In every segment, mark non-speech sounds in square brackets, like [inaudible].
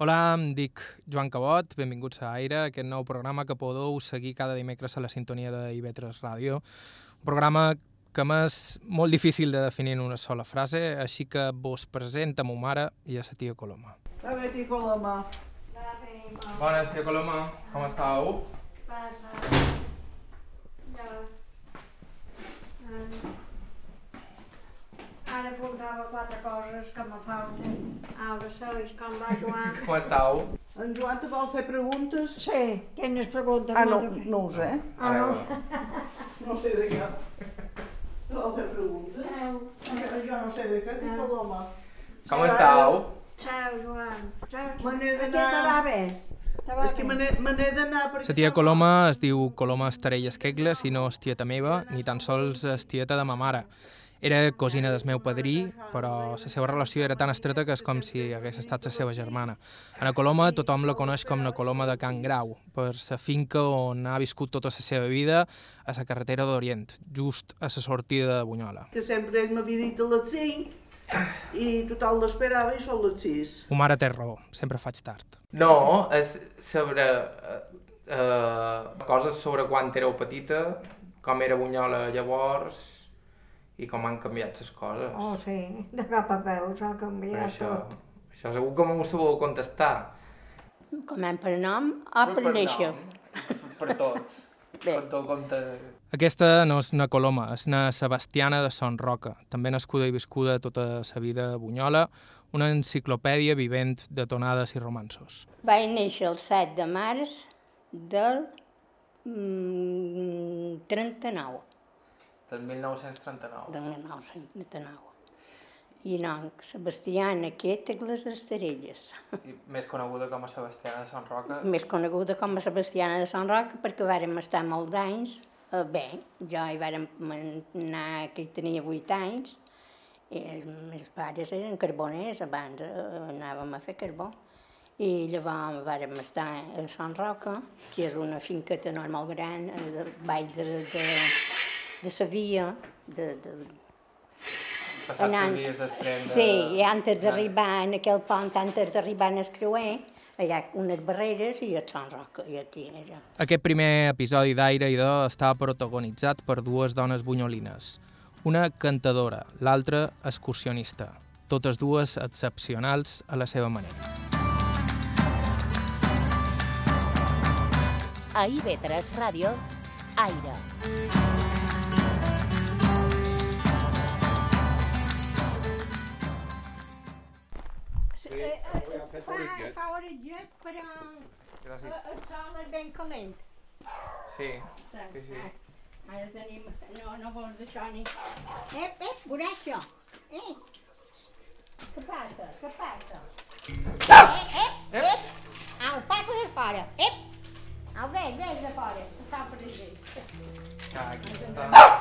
Hola, em dic Joan Cabot, benvinguts a Aire, aquest nou programa que podeu seguir cada dimecres a la sintonia de IB3 Ràdio. Un programa que m'és molt difícil de definir en una sola frase, així que vos presenta mo mare i a la tia Coloma. A veure, tia Coloma. Bones, tia Coloma, com estàu? Passa. Ja. Um, ara apuntava quatre coses que me falten. Ara sabes com va Joan? Com estàu? En Joan te vol fer preguntes? Sí, quines preguntes Ah, no, no ho sé. Ah, no. No sé de què. Te vol fer preguntes? Seu, Jo, no sé de què, tia Coloma. Com estàu? seu, Joan. Me n'he d'anar- te va bé? És que me n'he d'anar perquè... La tia Coloma es diu Coloma Estarell Esquegles i no és tieta meva, ni tan sols és tieta de ma mare. Era cosina del meu padrí, però la seva relació era tan estreta que és com si hagués estat la seva germana. A na Coloma tothom la coneix com na Coloma de Can Grau, per la finca on ha viscut tota la seva vida, a la carretera d'Orient, just a la sortida de Bunyola. Que sempre ell m'havia dit a les 5 i tothom l'esperava i són les 6. Ma mare té raó, sempre faig tard. No, és sobre eh, eh, coses sobre quan éreu petita, com era Bunyola llavors i com han canviat les coses. Oh, sí, de cap a peus ha Per canviat això, tot. això segur que m'ho sabeu contestar. Començant per nom o per néixer? Per tot. [laughs] Bé. Per tot compte... Aquesta no és na Coloma, és na Sebastiana de Son Roca, també nascuda i viscuda tota la vida a Bunyola, una enciclopèdia vivent de tonades i romansos. Vaig néixer el 7 de març del mm, 39, Del 1939. del 1939. I nom Sebastiana Quetagles Estarelles, I més coneguda com a Sebastiana de Sant Roca. més coneguda com a Sebastiana de Sant Roca perquè vàrem estar molts anys eh, bé, jo hi vàrem anar que hi tenia 8 anys i els meus pares eren carboners, abans eh, anàvem a fer carbó. I llavors vàrem estar a Sant Roca, que és una finqueta normal gran, eh, del vall de, de, de sa via, de, de, Passat anant- per vies d'estrem de... Sí, i antes d'arribar en aquell pont, antes d'arribar en el creuer, hi ha unes barreres i a Sant Roca, i era. Aquest primer episodi d'Aire i de està protagonitzat per dues dones bunyolines. Una cantadora, l'altra excursionista. Totes dues excepcionals a la seva manera. A IB3 Ràdio, Aire. Eh, Fa, fa oretget, però Gràcies. el sol és ben calent. Sí, sí, sí. Ara tenim... No, no vols d'això ni... Ep, ep, borratxo! Eh! Què passa? Què passa? Eh, ep, ep! Au, passa de fora! Ep! Au, vés, vés de fora, està per allí. Ah, aquí està. Mira,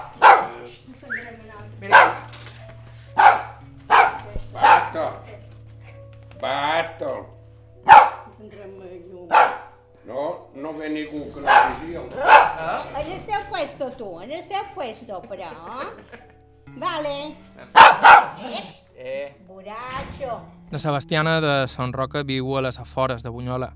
el teu puesto, però... Vale. eh, Borratxo. La Sebastiana de Son Roca viu a les afores de Bunyola.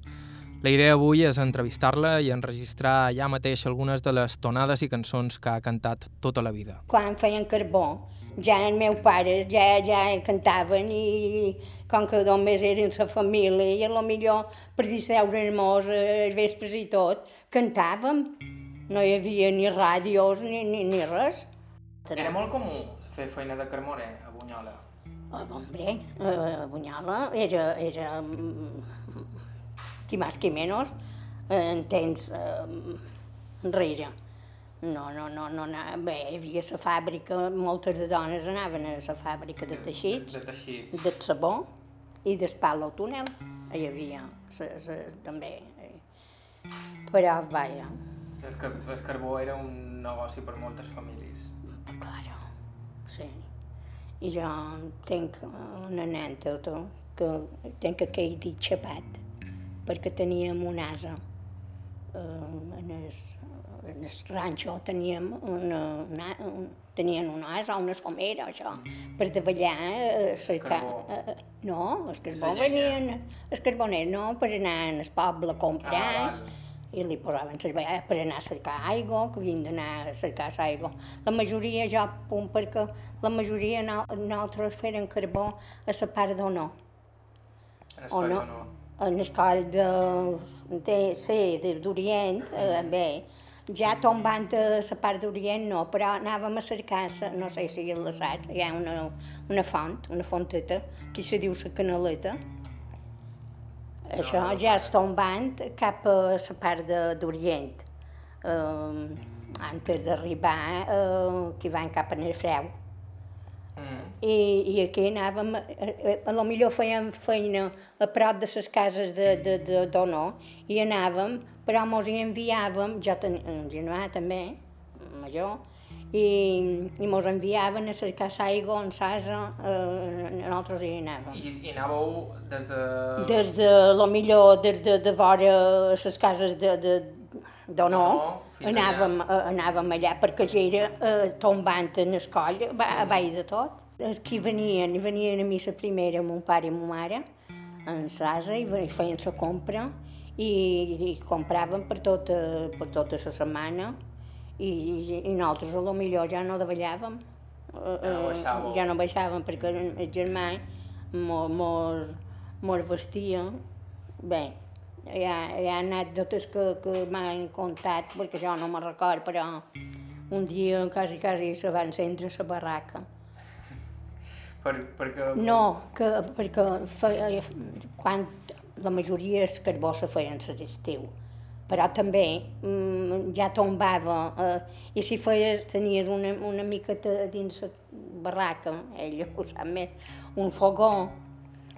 La idea avui és entrevistar-la i enregistrar allà mateix algunes de les tonades i cançons que ha cantat tota la vida. quan feien carbó, ja els meus pares ja, ja cantaven i com que només eren la família i a lo millor per distreure-nos eh, els vespres i tot, cantàvem. No hi havia ni ràdios ni, ni, ni res. era molt comú fer feina de carmoner a Bunyola. Oh, hombre, eh, a Bunyola era, era mm, qui més qui menys eh, en temps eh, enrere. No, no, no, no, no, bé, hi havia la fàbrica, moltes de dones anaven a la fàbrica de teixits, De teixits. de sabó i d'espal al túnel. Hi havia sa, sa, també. eh. Però, vaja, El, car el carbó era un negoci per moltes famílies. claro, sí. I jo tinc una anècdota que tinc aquell dit xapat, perquè teníem un asa eh, en el, en el ranxo teníem una, una, un, tenien un asa, una somera, això, per davallar, eh, cercar... Eh, eh, no, els carbó venien, els carboners no, per anar al poble a comprar, Ah, val. I li posaven les vegades per anar a cercar aigua, que havien d'anar a cercar l'aigua. La majoria, jo punt perquè la majoria no, nosaltres feren carbó a la part escoll no, o no. en l'escola de, de, de d'Orient, eh, bé, ja tombant a la part d'Orient no, però anàvem a cercar, no sé si la saps, hi ha una, una font, una fonteta, que se diu la canaleta. Això no ja és tombant cap a la part d'Orient. Eh, antes d'arribar, eh, que van cap a Nerfreu Mm. i, i aquí anàvem, a, a, a lo millor fèiem feina a prop de les cases de, de, de Donó i anàvem, però mos hi enviàvem, jo tenia un germà també, major, i, i mos enviaven a cercar l'aigua en Sasa, eh, nosaltres hi anàvem. I, I anàveu des de... Des de, lo millor, des de, de vora les cases de, de, d'Onó, No, anàvem, eh, anàvem allà, perquè ja era eh, tombant en el coll, va, a baix de tot. Els que venien, venien a missa primera, mon pare i ma mare, en Sasa, i ve- i feien la compra, i, i compraven per tota, per tota la setmana, i, i, i nosaltres a lo millor ja no davallàvem. Eh, Ja no eh, ja no baixàvem perquè el germà mo- mos, mos vestia bé. Hi ha, hi ha anècdotes que, que m'han contat, perquè jo no me'n record, però un dia quasi, quasi se va encendre la barraca. Per, perquè... No, que, perquè feia, quan la majoria es carbó se feien l'estiu, però també mm, ja tombava, eh, i si feies, tenies una, una miqueta dins la barraca, ella ho sap més, un fogó,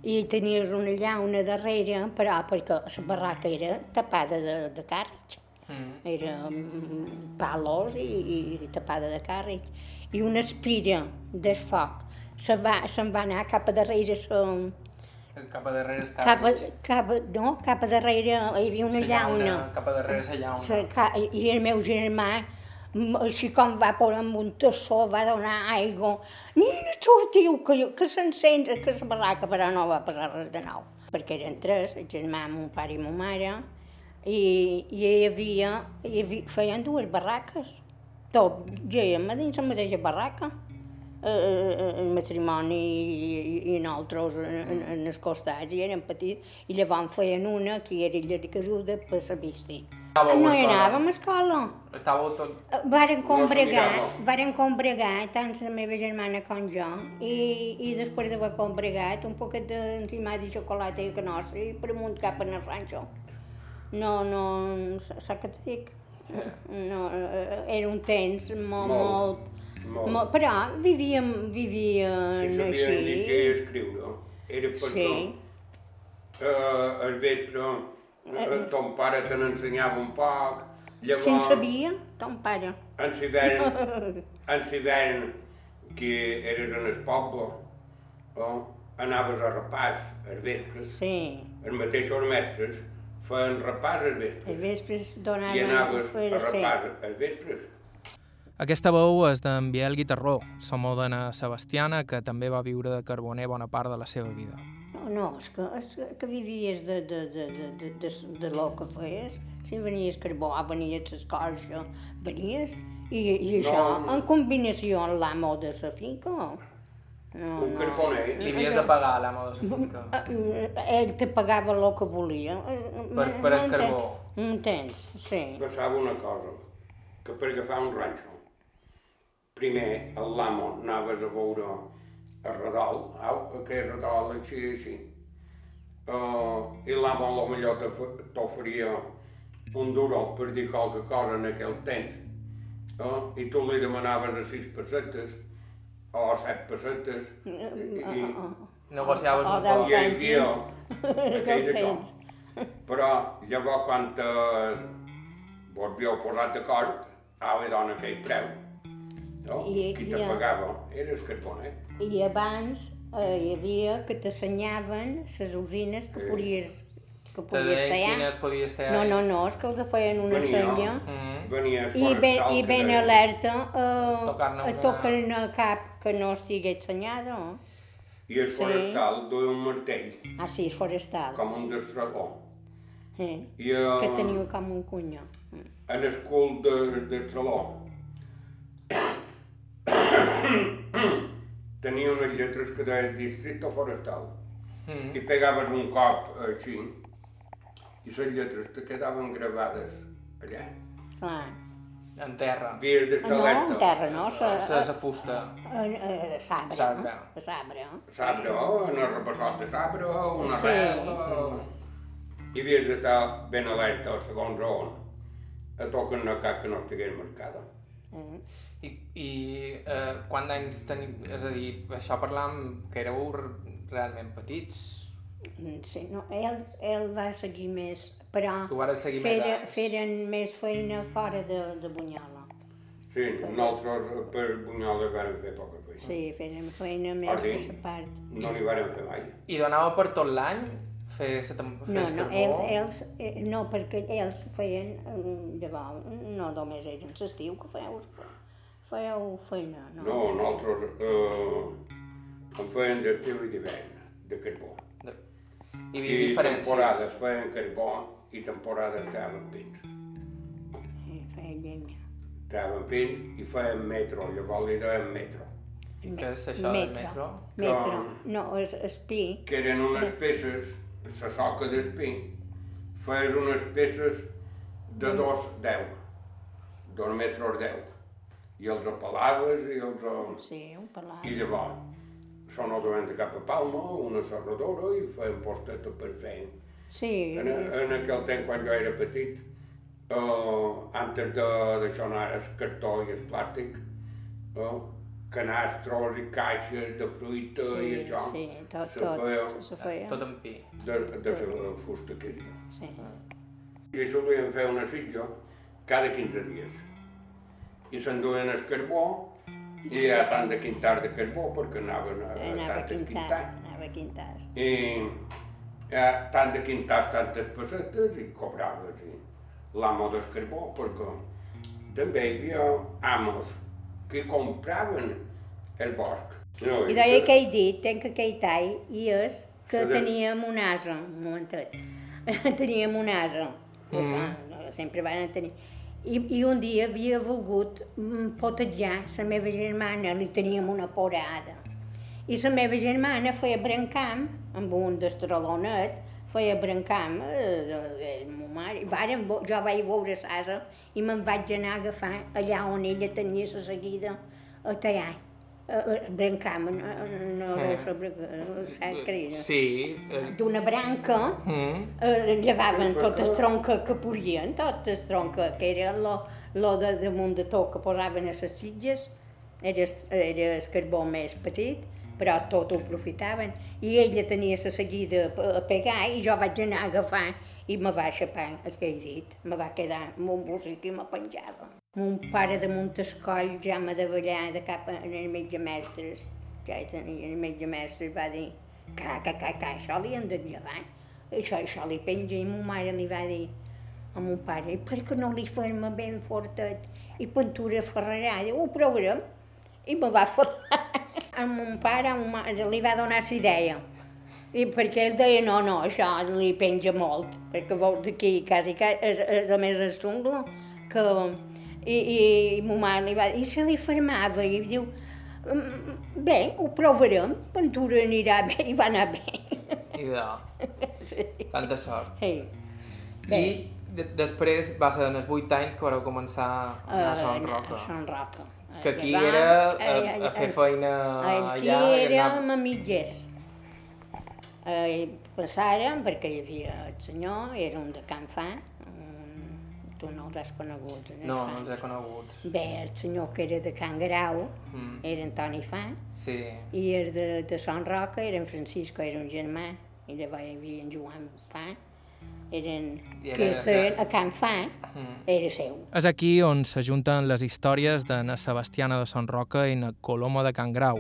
i tenies una llauna darrere, però perquè la barraca era tapada de, de càrrecs. Mm. Era mm, palos i, i tapada de càrrec. I una espira del foc se'n va, se'n va anar cap a darrere sa, Cap a darrere el cap, a, cap, a, no, cap a darrere hi havia una La llauna. Cap a darrere la llauna. Ca, I el meu germà, així com va por amb un tassó, va donar aigua. Nina, sortiu, que, que s'encén, que la barraca, però no va passar res de nou. Perquè eren tres, el germà, mon pare i ma mare, i, i hi havia, hi havia, feien dues barraques. Tot, gèiem a dins la mateixa barraca. Eh, el matrimoni i, i nosaltres en, en, en els costats i eren petits i llavors feien una que era illa de caruda per la bici. Estàveu a No hi escola? anàvem a escola. Estàveu tot... Eh, Varen combregar, varen combregar tant la meva germana com jo i, i després d'haver combregat un poquet d'enzimat de xocolata i canossa i per amunt cap en el ranxo. No, no, saps què t'he dic? No, eh, era un temps molt, Molt, molt, molt. molt, però vivíem, vivíem Si sabien així. llegir i escriure, era perquè Sí. eh, al vespre eh, ton pare te n'ensenyava un poc, llavors Si en sabia, ton pare. en l'hivern, [laughs] en l'hivern que eres en el poble, eh, anaves a repàs al vespre, Sí, els mateixos mestres feien repàs al vespre vespres i donaven... anaves a repàs als vespres. Aquesta veu és d'en Biel Guitarró, la modena sebastiana, que també va viure de carboner bona part de la seva vida. No, no, és que, és que- vivies de, de, de, de, de, de, de lo que feies. Si venies carbó, venies l'escorxa, venies, i, i això, no. en combinació amb l'amo de la finca. No, Un no. carboner, Li havies de pagar a l'amo de la finca. Eh, Ell te pagava el que volia. Per- per el carbó. Entens, sí. passava una cosa, que per agafar un ranxo, primer el l'amo anaves a veure el redol, au, aquell redol així, així. Uh, I l'amo a lo millor t'of- t'oferia un duro per dir qualque cosa en aquell temps. Uh, I tu li demanaves a sis pessetes o a set pessetes i, i, Negociaves O un poc. i hi [laughs] havia Aquell d'això. Però llavors quan eh, vos havíeu posat d'acord, ara dona aquell preu. No? I- Qui i te ja- pagava era el carboner. I abans eh, hi havia que t'assenyaven les usines que Sí. podies, que podies tallar. quines podies tallar. No, no, no, és que els feien una Venia. senya. Mm. venia el I ben, i ben alerta a, Tocar-ne a una- tocar-ne cap que no estigui assenyada. I el Sí. forestal duia un martell, Ah, sí, és forestal. com un destraló. Eh, I uh, que teniu com un cunyó. en el cul de, destraló tenia unes lletres que deia districte forestal. Mm. I pegaves un cop així i les lletres te quedaven gravades allà. Clar. En terra. Havies d'estar No, alerta. en terra, no? Sa, La, la fusta. a, a, sabre. Sabre. A sabre. Sabre, oh, en el repassot de sabre, una Sí. arrel... I havies d'estar ben alerta, segons on, a tocar-ne cap que no estigués marcada. Eh. I, i eh, quant d'anys tenim... És a dir, això parlàvem que éreu realment petits. Mm, Sí, no, ell, ell va seguir més, però Tu seguir més fera, anys. feren més feina fora de, de Bunyola. Sí, nosaltres eh, per Bunyola vam fer poca feina. Sí, feren feina més per la part. No n'hi vam fer mai. I donava per tot l'any fer, sa, tem- fer No, no, ells, ells, eh, no, perquè ells feien, mm, llavors, no només eren l'estiu que fèieu, fèieu feina, no? No, nosaltres eh, en feien d'estiu i d'hivern, de carbó. De... Hi havia I diferències. temporades feien carbó i temporades trebaven pins. Eh, feien llenya. Trebaven pins i feien metro, llavors li deien metro. I què és això del metro? Metro, no, és espí, que eren unes peces, la soca d'espí, feies unes peces de dos deu, dos metres deu, i els apelaves i els... sí, un pelat. I llavors se no duien de cap a Palma, una serradora, i feien posteta per fer. Sí, En, en aquell temps, quan jo era petit, eh, antes de d'això anar el cartó i el plàstic, eh, canastros i caixes de fruita i sí, això, sí, tot, se tot, feia se feia, Tot en pi. de, de la fusta aquesta. sí. I això volien fer una sitja cada 15 dies. I s'enduien el carbó, i hi ha tant de quintar de carbó perquè anaven a, a Anava a tantes quintar, quintar. anava a quintar. I ha tant de quintars, tantes pessetes, i cobraves i l'amo del carbó, perquè també hi havia amos que compraven el bosc. No, I deia que he dit, tenc aquell tall, i és que teníem un asa, un momentet, [laughs] teníem un asa, Mm. sempre van tenir, I, i un dia havia volgut mm, potejar la meva germana, li teníem una porada. I la meva germana feia brancam, amb un destralonet, feia brancam, eh, de, de mare. Vo- jo vaig veure l'asa i me'n vaig anar a agafar allà on ella tenia la seguida a tallar. Eh, brancam, no, no, no sobre, saps què era? Sí. eh, D'una branca, Mm. eh, llevaven Sí, tot el perquè- tronc que, que podien, tot el tronc que, que era lo, lo de damunt de tot que posaven a les sitges, era, era el carbó més petit, però tot ho aprofitaven. I ella tenia la seguida a a pegar i jo vaig anar a agafar i me va aixapar aquell dit, me va quedar amb un músic i me penjava. Mon pare de Montescoll ja m'ha de ballar de cap a- el metge mestres, ja hi tenia el metge mestres, va dir que, que, que, que això li han de llevar, això, això li penja, i mon mare li va dir a mon pare, per què no li fem ben fortet? I pintura ferrarada, ho provarem, i me va ferrar. [laughs] A mon pare, a mon mare li va donar la idea, i perquè ell deia, no, no, això li penja molt, perquè veus d'aquí quasi, quasi és, és de més el sunglo, que... I, i, i ma mare li va i se li fermava, i diu, "Mm, bé, ho provarem, pintura anirà bé, i va anar bé. I de... [laughs] sí. Tanta sort. Hey. I de després va ser en els 8 anys que vareu començar a anar a Son Roca. A Son Roca. Que aquí Llavors, era a, eh, a fer eh, feina Aquí allà i anar... érem a mitges. Eh, passàrem, perquè hi havia el senyor, era un de Can Fa. Tu no els has conegut. en No, no els he conegut. Bé, el senyor que era de Can Grau Mm. era Antoni Fa, Sí. i el de, de Son Roca era en Francisco, era un germà, i llavors hi havia en Joan Fa, eren, era que estaven a Can Fa, Mm. era seu. És aquí on s'ajunten les històries de na Sebastiana de Son Roca i na Coloma de Can Grau.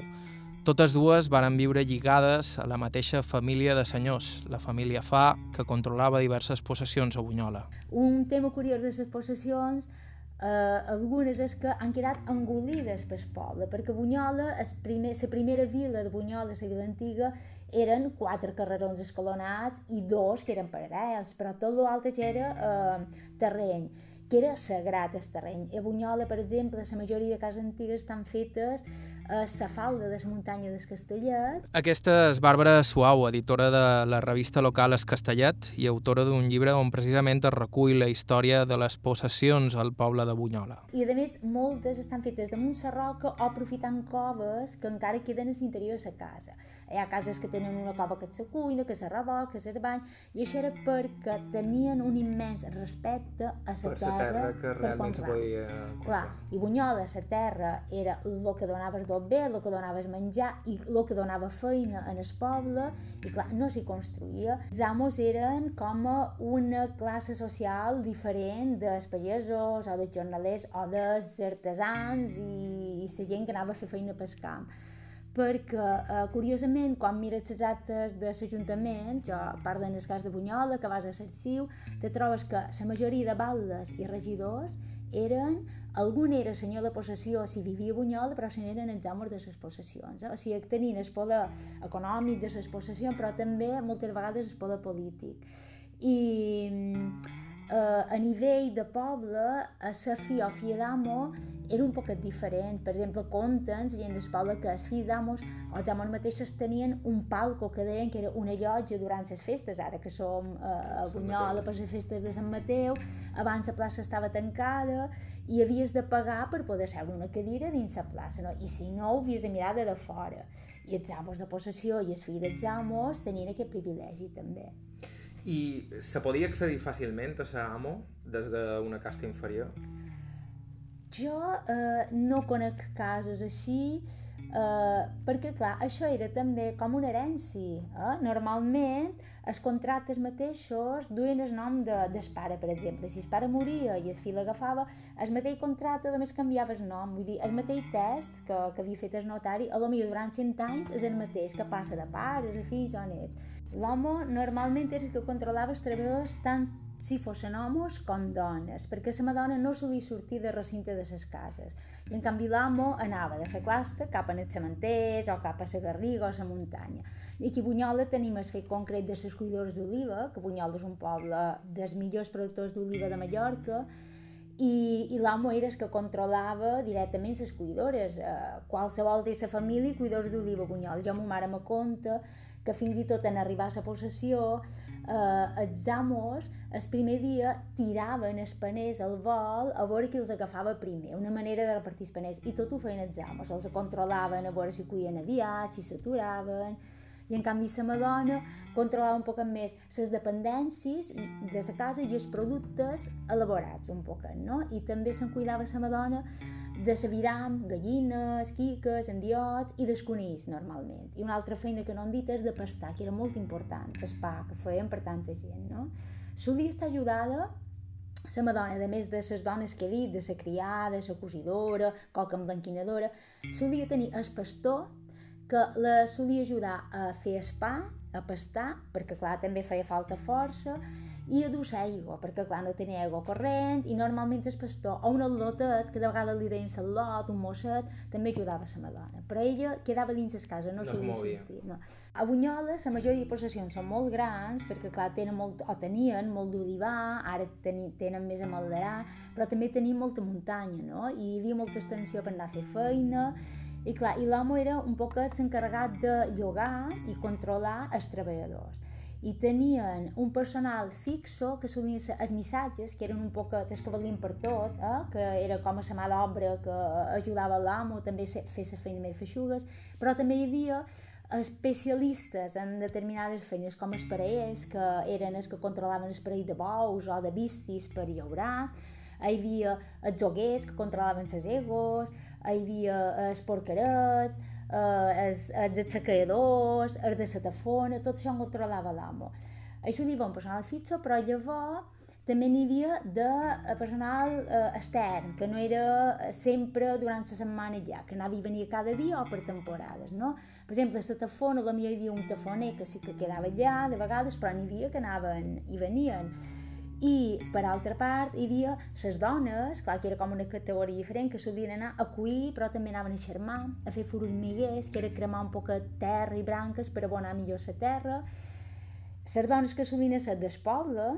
Totes dues varen viure lligades a la mateixa família de senyors, la família Fa, que controlava diverses possessions a Bunyola. Un tema curiós de les possessions eh, algunes és que han quedat engolides pel poble, perquè Bunyola, es primer, la primera vila de Bunyola, la vila antiga, eren quatre carrerons escalonats i dos que eren paral·lels, però tot l'altre ja era eh, terreny que era sagrat el terreny. A Bunyola, per exemple, la majoria de cases antigues estan fetes a la falda de la muntanya del Castellet. Aquesta és Bàrbara Suau, editora de la revista local Es Castellet i autora d'un llibre on precisament es recull la història de les possessions al poble de Bunyola. I a més, moltes estan fetes damunt la roca o aprofitant coves que encara queden a l'interior de la casa. Hi ha cases que tenen una cova que és la cuina, que és el rebot, que és el bany, i això era perquè tenien un immens respecte a la terra, la terra que realment se podia Clar, i Bunyola, la terra, era el que donava el tot bé, el que donava el menjar i el que donava feina en el poble, i clar, no s'hi construïa. Els amos eren com una classe social diferent dels pagesos o dels jornalers o dels artesans i, i la gent que anava a fer feina pel camp perquè, eh, curiosament, quan mires les actes de l'Ajuntament, jo parlo en el cas de Bunyola, que vas a l'Arxiu, te trobes que la majoria de baldes i regidors eren algun era senyor de possessió si vivia a Bunyola, però se n'eren els amos de les possessions. Eh? O sigui, tenien el poder econòmic de les possessions, però també moltes vegades el poder polític. I eh, a nivell de poble, a la fi o filla d'amo era un poquet diferent. Per exemple, conten la gent del poble que els fills d'amos o els amos mateixos tenien un palco que deien que era una llotja durant les festes, ara que som eh, a Bunyola per les festes de Sant Mateu, abans la plaça estava tancada i havies de pagar per poder seure una cadira dins la plaça, no? i si no, ho havies de mirar de, de fora. I els amos de possessió i els fills dels amos tenien aquest privilegi també. I se podia accedir fàcilment a ser amo des d'una casta inferior? Jo eh, no conec casos així, eh, perquè clar, això era també com una herència. Eh? Normalment els contractes mateixos duien el nom de, del pare, per exemple. Si el pare moria i el fill l'agafava, el mateix contracte només canviava el nom. Vull dir, el mateix test que, que havia fet el notari, a lo millor durant 100 anys és el mateix, que passa de pares a fills o nets. L'home normalment era el que controlava els treballadors tant si fossin homes com dones, perquè la madona no solia sortir de recinte de les cases. I en canvi l'amo anava de la clasta cap a els cementers o cap a la Garriga o la muntanya. I aquí a Bunyola tenim el fet concret de les cuidores d'oliva, que Bunyola és un poble dels millors productors d'oliva de Mallorca, i, i l'amo era el que controlava directament les cuidores. Eh, qualsevol de la família cuidors d'oliva Bunyola. Jo, ma mare me conta que fins i tot en arribar a la possessió eh, els amos el primer dia tiraven els paners al vol a veure qui els agafava primer, una manera de repartir els paners, i tot ho feien els amos, els controlaven a veure si cuien aviat, si s'aturaven, i en canvi la madona controlava un poc més les dependències de la casa i els productes elaborats un poc, no? I també se'n cuidava la madona de sabiram, gallines, quiques, endiots i desconills, normalment. I una altra feina que no han dit és de pastar, que era molt important, el pa, que feien per tanta gent, no? Solia estar ajudada la madona, a més de les dones que he dit, de la criada, la cosidora, qualque emblanquinadora, solia tenir el pastor que la solia ajudar a fer el pa, a pastar, perquè clar, també feia falta força, i a dur aigua, perquè clar, no tenia aigua corrent, i normalment el pastor, o un al·lotet, que de vegades li deien al·lot, un mosset, també ajudava la madona. Però ella quedava dins les casa, no, No es movia. sortir. No. A Bunyola, la majoria de possessions són molt grans, perquè clar, tenen molt, o tenien molt d'olivar, ara teni, tenen més a malderar, però també tenien molta muntanya, no? I hi havia molta extensió per anar a fer feina, i clar, i l'amo era un poc l'encarregat de llogar i controlar els treballadors. I tenien un personal fixo, que solien ser els missatges, que eren un poc els que valien per tot, eh? que era com a la mà d'obra que ajudava l'amo també fer la feina més feixugues, però també hi havia especialistes en determinades feines com els parells, que eren els que controlaven el parell de bous o de vistis per llaurar, hi havia els joguers que controlaven les egos, hi havia els porcarets, eh, els, els aixecadors, els de la tafona, tot això ho controlava l'amo. Això havia un personal fixo, però llavors també n'hi havia de eh, personal eh, extern, que no era sempre durant la setmana ja, que anava i venia cada dia o per temporades, no? Per exemple, a la tafona, potser hi havia un tafoner que sí que quedava allà de vegades, però n'hi havia que anaven i venien. I, per altra part, hi havia les dones, clar que era com una categoria diferent, que solien anar a cuir, però també anaven a xermar, a fer formiguers, que era cremar un poc terra i branques per abonar millor la terra. Les dones que solien ser del poble,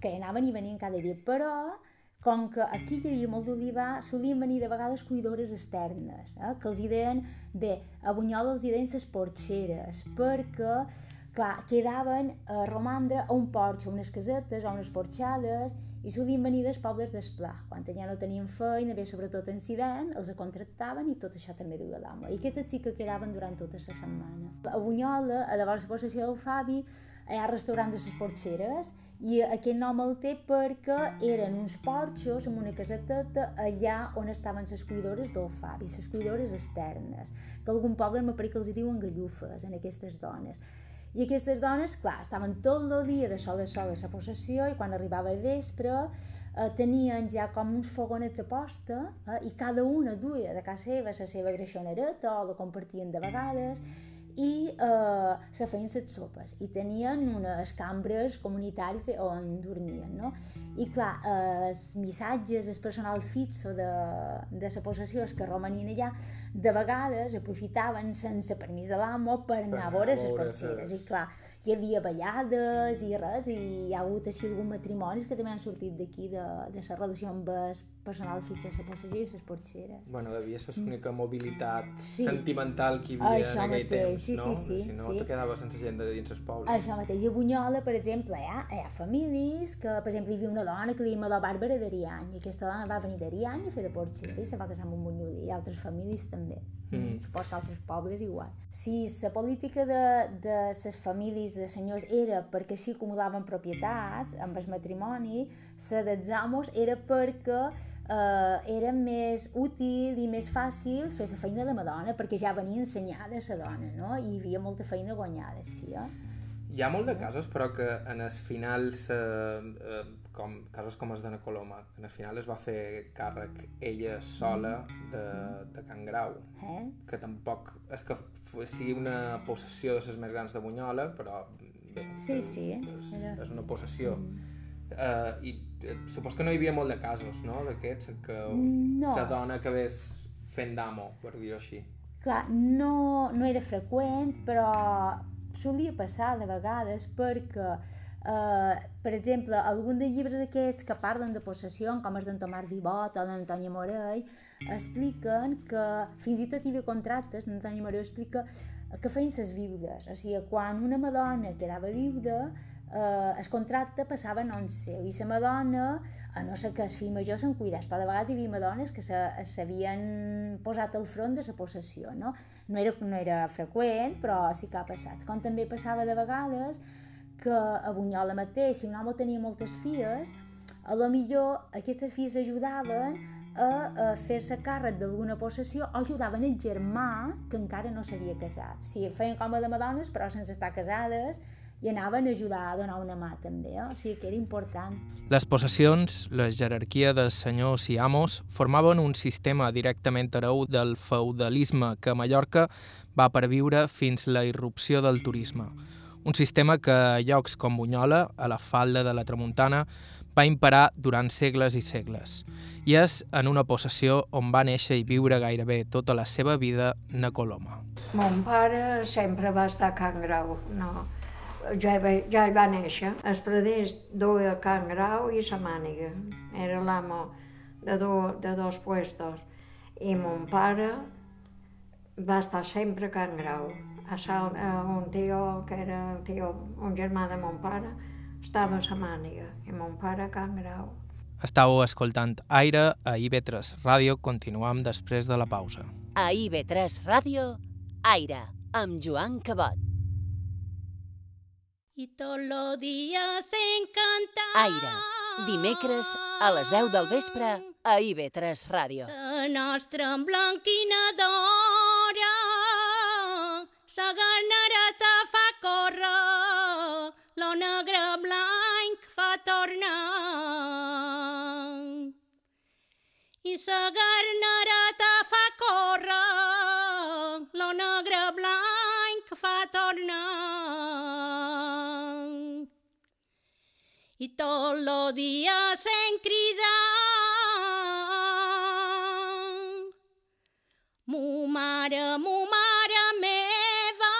que anaven i venien cada dia, però com que aquí hi havia molt d'olivar, solien venir de vegades cuidores externes, eh? que els hi deien, bé, a Bunyola els hi deien les porxeres, perquè clar, quedaven a romandre a un porxo, unes casetes o unes porxades, i solien venir dels pobles d'Esplà. Quan ja no tenien feina, bé, sobretot en Cident, els contractaven i tot això també duia l'home. I aquestes sí que quedaven durant tota la setmana. A Bunyola, a la possessió del Fabi, hi ha restaurant de les porxeres i aquest nom el té perquè eren uns porxos amb una caseteta allà on estaven les cuidores del Fabi, les cuidores externes, que algun poble me que els diuen gallufes en aquestes dones. I aquestes dones, clar, estaven tot el dia de sol a sol a la possessió i quan arribava el vespre eh, tenien ja com uns fogonets a posta eh, i cada una duia de casa seva la seva greixonereta o la compartien de vegades i eh, se feien les sopes i tenien unes cambres comunitaris on dormien, no? I clar, eh, els missatges, el personal fixo de, de la possessió que romanien allà, de vegades aprofitaven sense permís de l'amo per anar a veure les porceres. I clar, hi havia ballades i res, i hi ha hagut així alguns matrimonis que també han sortit d'aquí, de, de la relació amb el personal fitxa la passager i les porxeres. Bueno, devia ser l'única mobilitat sí. sentimental que hi havia Això en aquell mateix, temps, sí, no? sí, sí, si no, sí. te quedava sense gent de dins el poble. Això mateix. I a Bunyola, per exemple, hi ha, hi ha famílies que, per exemple, hi havia una dona que li deia Bàrbara d'Ariany, i aquesta dona va venir d'Ariany a fer de porxera i se va casar amb un bunyolí, i altres famílies també. Mm. Supos que altres pobles igual. Si la política de, de les famílies de senyors era perquè s'hi acumulaven propietats amb el matrimoni, la dels amos era perquè eh, era més útil i més fàcil fer la feina de Madonna, perquè ja venia ensenyada la dona, no? I hi havia molta feina guanyada, sí, eh? Hi ha molt de casos, però que en els finals, eh, eh, com, casos com els d'Anna Coloma, que en el final es va fer càrrec ella sola de, de Can Grau, Eh? que tampoc és que sigui una possessió de les més grans de Bunyola, però bé, Sí, que sí, és, era- és una possessió. Uh, I eh, supos que no hi havia molt de casos, no?, d'aquests, en què No. la dona acabés fent d'amo, per dir-ho així. Clar, no, no era freqüent, però solia passar de vegades perquè, eh, per exemple, algun dels llibres aquests que parlen de possessió, com els d'en Tomàs Vivot o d'Antònia Morell, expliquen que fins i tot hi havia contractes, l'Antònia Morell explica que feien ses viudes, o sigui, quan una madona quedava viuda, eh, el contracte passava a nom seu i la madona, a no ser que el fill major se'n cuidés, però de vegades hi havia madones que s'havien posat al front de la possessió, no? No era, no era freqüent, però sí que ha passat. Com també passava de vegades que a Bunyola mateix, si un home tenia moltes filles, a lo millor aquestes filles ajudaven a, a fer-se càrrec d'alguna possessió o ajudaven el germà que encara no s'havia casat. Sí, feien com a de madones, però sense estar casades, i anaven a ajudar a donar una mà també, eh? o sigui que era important. Les possessions, la jerarquia dels senyors i amos, formaven un sistema directament hereu del feudalisme que a Mallorca va perviure fins la irrupció del turisme. Un sistema que a llocs com Bunyola, a la falda de la Tramuntana, va imperar durant segles i segles. I és en una possessió on va néixer i viure gairebé tota la seva vida na Coloma. Mon pare sempre va estar a Can Grau, no. Ja hi, va, ja hi va néixer. Els preders duia Can Grau i sa màniga. Era l'amo de, do, de dos puestos. I mon pare va estar sempre a Can Grau. A Sal, a un tio que era tio, un germà de mon pare, estava a sa màniga. I mon pare a Can Grau. Estàu escoltant Aire a IB3 Ràdio. Continuam després de la pausa. A IB3 Ràdio, Aire, amb Joan Cabot. Y todos los días encanta. Aire, dimecres a les 10 del vespre a IB3 Ràdio. La nostra emblanquina d'hora, sa ganareta fa córrer, lo negre blanc fa tornar. I sa garnereta fa córrer, lo negre blanc fa tornar. i tot lo dia sent cridar. Mu mare, mu mare meva,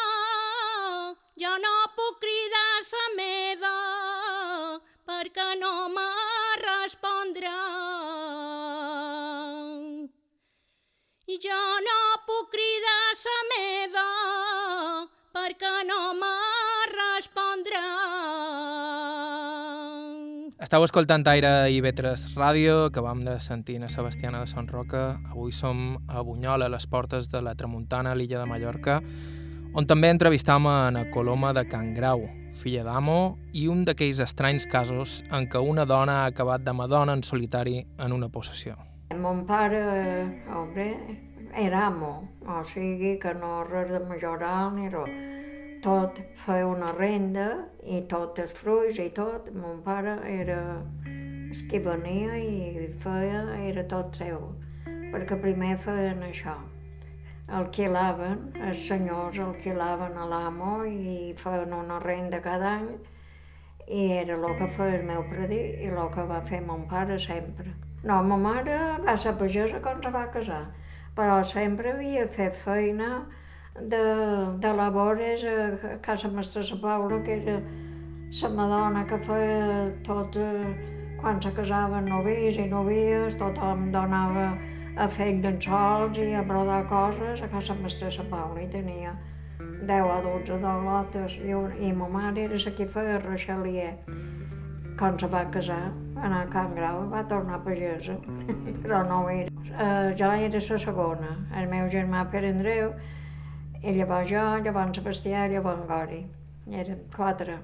jo no puc cridar sa meva, perquè no me respondrà. I jo no puc cridar sa meva, perquè no me respondrà. Estau escoltant Aire i Vetres Ràdio, acabam de sentir a Sebastiana de Son Roca. Avui som a Bunyola, a les portes de la Tramuntana, a l'illa de Mallorca, on també entrevistam a Ana Coloma de Can Grau, filla d'amo, i un d'aquells estranys casos en què una dona ha acabat de madona en solitari en una possessió. Mon pare, home, era amo, o sigui que no res de majoral ni res. Tot feia una renda i tot els fruits i tot. Mon pare era el que venia i feia, era tot seu, perquè primer feien això. Alquilaven, els senyors alquilaven a l'amo i feien una renda cada any i era el que feia el meu predí i el que va fer mon pare sempre. No, ma mare va ser pagesa quan se va casar, però sempre havia fet feina de, de labores a casa mestra Sa Paula, que era la madona que feia tot, eh, quan se casaven novis i novies, tothom donava a fer llençols i a brodar coses a casa mestra Sa Paula i tenia 10 o 12 dolotes i, un, i ma mare era la que feia reixalier. Quan se va casar, anar a Can Grau, va tornar pagesa, [laughs] però no ho era. Uh, jo era la segona, el meu germà Pere Andreu, i llavors jo, llavors en Sebastià llavors en Gori. Érem quatre.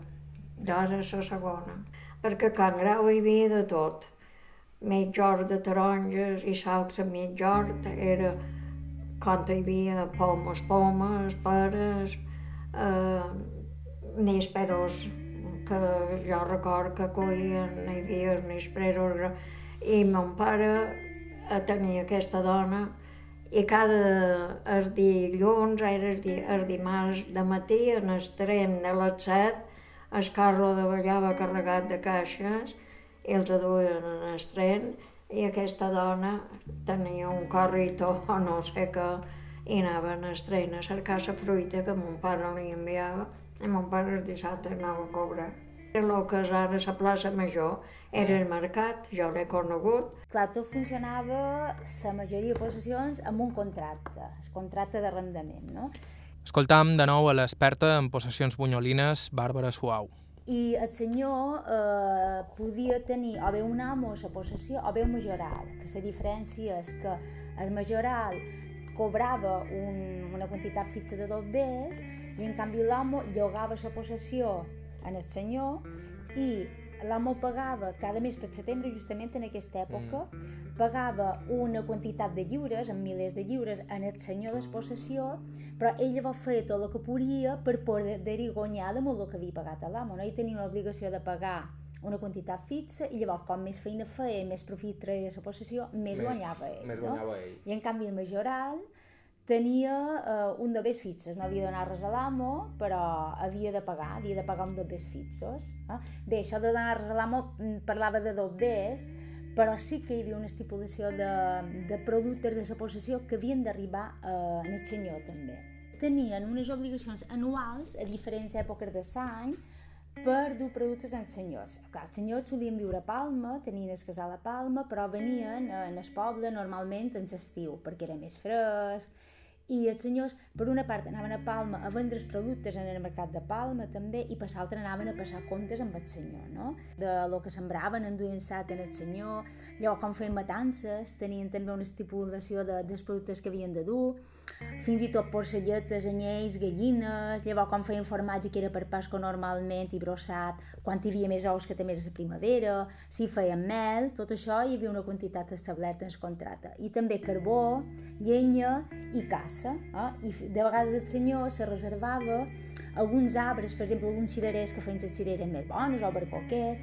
Jo era la segona. Perquè a Can Grau hi havia de tot. Mig hort de taronges i l'altre mig hort era quan hi havia pomes, pomes, peres, eh, nísperos, que jo record que coïen, hi havia nísperos, i mon pare tenia aquesta dona i cada el dilluns, era el, di, el dimarts de matí, en el tren de les set, el carro de ballava carregat de caixes i els duien en el tren i aquesta dona tenia un carrito [laughs] o no sé què i anava en el tren a cercar la fruita que mon pare li enviava i mon pare el dissabte anava a cobrar. El que és ara la plaça Major era el mercat, jo l'he conegut. Clar, tot funcionava, la majoria de possessions, amb un contracte, el contracte d'arrendament, no? Escoltam de nou a l'experta en possessions bunyolines, Bàrbara Suau. I el senyor eh, podia tenir o bé un amo a la possessió o bé un majoral, que la diferència és que el majoral cobrava un, una quantitat fixa de dos bés i en canvi l'amo llogava la possessió en el senyor i l'amo pagava cada mes per setembre, justament en aquesta època, mm. pagava una quantitat de lliures, en milers de lliures, en el senyor de possessió, però ell va fer tot el que podia per poder-hi guanyar de molt el que havia pagat a l'amo. No? Ell tenia l'obligació de pagar una quantitat fixa i llavors com més feina feia, més profit treia la possessió, més, més guanyava ell. Més no? guanyava ell. I en canvi el majoral tenia eh, un de fixes, no havia de donar res a l'amo, però havia de pagar, havia de pagar un de fixos. Eh? Bé, això de donar res a l'amo mm, parlava de dos bés, però sí que hi havia una estipulació de, de productes de la possessió que havien d'arribar eh, en el senyor també. Tenien unes obligacions anuals a diferents èpoques de l'any per dur productes als senyors. Els senyors solien viure a Palma, tenien el casal a Palma, però venien en el poble normalment en l'estiu, perquè era més fresc, i els senyors, per una part, anaven a Palma a vendre els productes en el mercat de Palma també, i per l'altra anaven a passar comptes amb el senyor, no? De lo que sembraven, enduien sat en el senyor, llavors com feien matances, tenien també una estipulació de, dels productes que havien de dur, fins i tot porcelletes, anyells, gallines, llavors quan feien formatge que era per Pasco normalment i brossat, quan hi havia més ous que també era la primavera, si feien mel, tot això hi havia una quantitat establerta en el contracte. I també carbó, llenya i caça. Eh? I de vegades el senyor se reservava alguns arbres, per exemple, alguns cirerers que feien les cireres més bones o barcoquers,